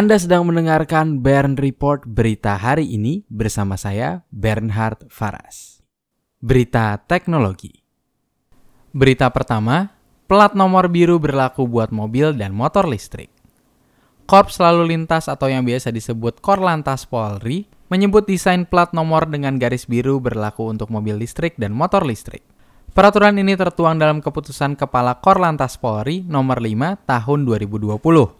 Anda sedang mendengarkan Bern Report berita hari ini bersama saya Bernhard Faras. Berita teknologi. Berita pertama, plat nomor biru berlaku buat mobil dan motor listrik. Korps Lalu Lintas atau yang biasa disebut Korlantas Polri menyebut desain plat nomor dengan garis biru berlaku untuk mobil listrik dan motor listrik. Peraturan ini tertuang dalam keputusan Kepala Korlantas Polri nomor 5 tahun 2020.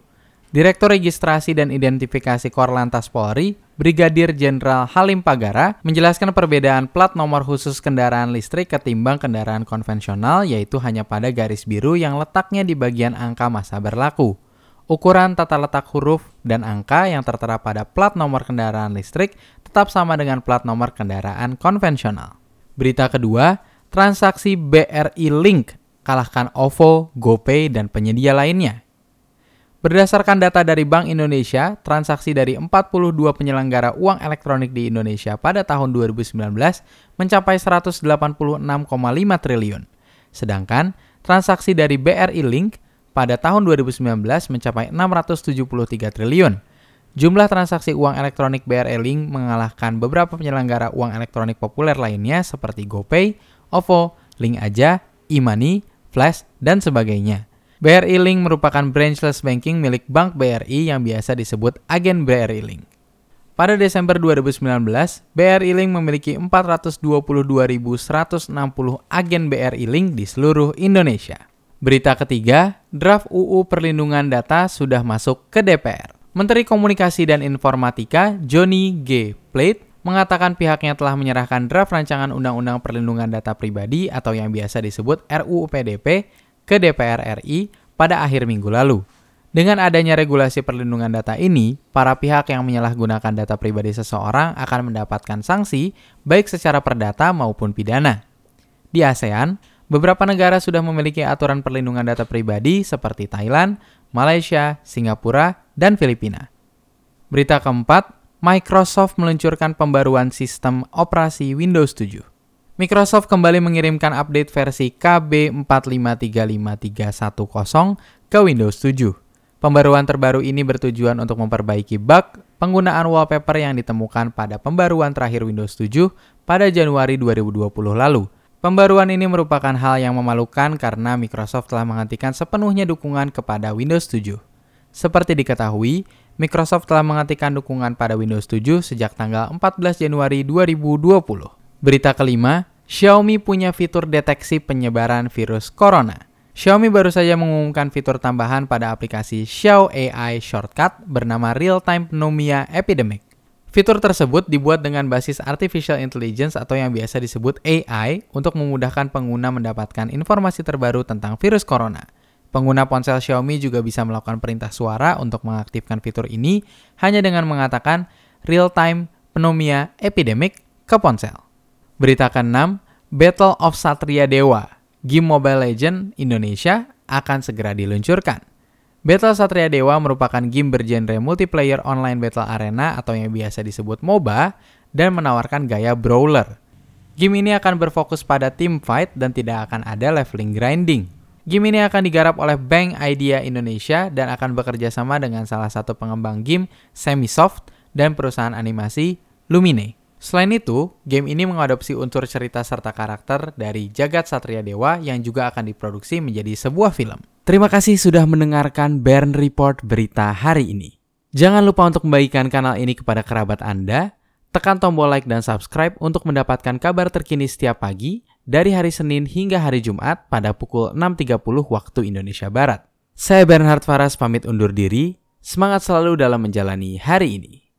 Direktur Registrasi dan Identifikasi Korlantas Polri, Brigadir Jenderal Halim Pagara, menjelaskan perbedaan plat nomor khusus kendaraan listrik ketimbang kendaraan konvensional yaitu hanya pada garis biru yang letaknya di bagian angka masa berlaku. Ukuran tata letak huruf dan angka yang tertera pada plat nomor kendaraan listrik tetap sama dengan plat nomor kendaraan konvensional. Berita kedua, transaksi BRI Link kalahkan OVO, GoPay, dan penyedia lainnya. Berdasarkan data dari Bank Indonesia, transaksi dari 42 penyelenggara uang elektronik di Indonesia pada tahun 2019 mencapai 186,5 triliun. Sedangkan transaksi dari BRI Link pada tahun 2019 mencapai 673 triliun. Jumlah transaksi uang elektronik BRI Link mengalahkan beberapa penyelenggara uang elektronik populer lainnya seperti GoPay, OVO, Link Aja, e-money, Flash, dan sebagainya. BRI Link merupakan branchless banking milik Bank BRI yang biasa disebut agen BRI Link. Pada Desember 2019, BRI Link memiliki 422.160 agen BRI Link di seluruh Indonesia. Berita ketiga, draft UU Perlindungan Data sudah masuk ke DPR. Menteri Komunikasi dan Informatika Johnny G. Plate mengatakan pihaknya telah menyerahkan draft rancangan Undang-Undang Perlindungan Data Pribadi atau yang biasa disebut RUU PDP ke DPR RI pada akhir minggu lalu. Dengan adanya regulasi perlindungan data ini, para pihak yang menyalahgunakan data pribadi seseorang akan mendapatkan sanksi baik secara perdata maupun pidana. Di ASEAN, beberapa negara sudah memiliki aturan perlindungan data pribadi seperti Thailand, Malaysia, Singapura, dan Filipina. Berita keempat, Microsoft meluncurkan pembaruan sistem operasi Windows 7. Microsoft kembali mengirimkan update versi KB45353110 ke Windows 7. Pembaruan terbaru ini bertujuan untuk memperbaiki bug penggunaan wallpaper yang ditemukan pada pembaruan terakhir Windows 7 pada Januari 2020 lalu. Pembaruan ini merupakan hal yang memalukan karena Microsoft telah menghentikan sepenuhnya dukungan kepada Windows 7. Seperti diketahui, Microsoft telah menghentikan dukungan pada Windows 7 sejak tanggal 14 Januari 2020. Berita kelima, Xiaomi punya fitur deteksi penyebaran virus corona. Xiaomi baru saja mengumumkan fitur tambahan pada aplikasi Xiao AI Shortcut bernama Real Time Pneumonia Epidemic. Fitur tersebut dibuat dengan basis artificial intelligence atau yang biasa disebut AI untuk memudahkan pengguna mendapatkan informasi terbaru tentang virus corona. Pengguna ponsel Xiaomi juga bisa melakukan perintah suara untuk mengaktifkan fitur ini hanya dengan mengatakan real time pneumonia epidemic ke ponsel. Berita ke-6, Battle of Satria Dewa, game Mobile Legend Indonesia akan segera diluncurkan. Battle Satria Dewa merupakan game bergenre multiplayer online battle arena atau yang biasa disebut MOBA dan menawarkan gaya brawler. Game ini akan berfokus pada team fight dan tidak akan ada leveling grinding. Game ini akan digarap oleh Bank Idea Indonesia dan akan bekerja sama dengan salah satu pengembang game Semisoft dan perusahaan animasi Lumine. Selain itu, game ini mengadopsi unsur cerita serta karakter dari Jagat Satria Dewa yang juga akan diproduksi menjadi sebuah film. Terima kasih sudah mendengarkan Bern Report berita hari ini. Jangan lupa untuk membagikan kanal ini kepada kerabat Anda, tekan tombol like dan subscribe untuk mendapatkan kabar terkini setiap pagi dari hari Senin hingga hari Jumat pada pukul 6.30 waktu Indonesia Barat. Saya Bernhard Faras pamit undur diri, semangat selalu dalam menjalani hari ini.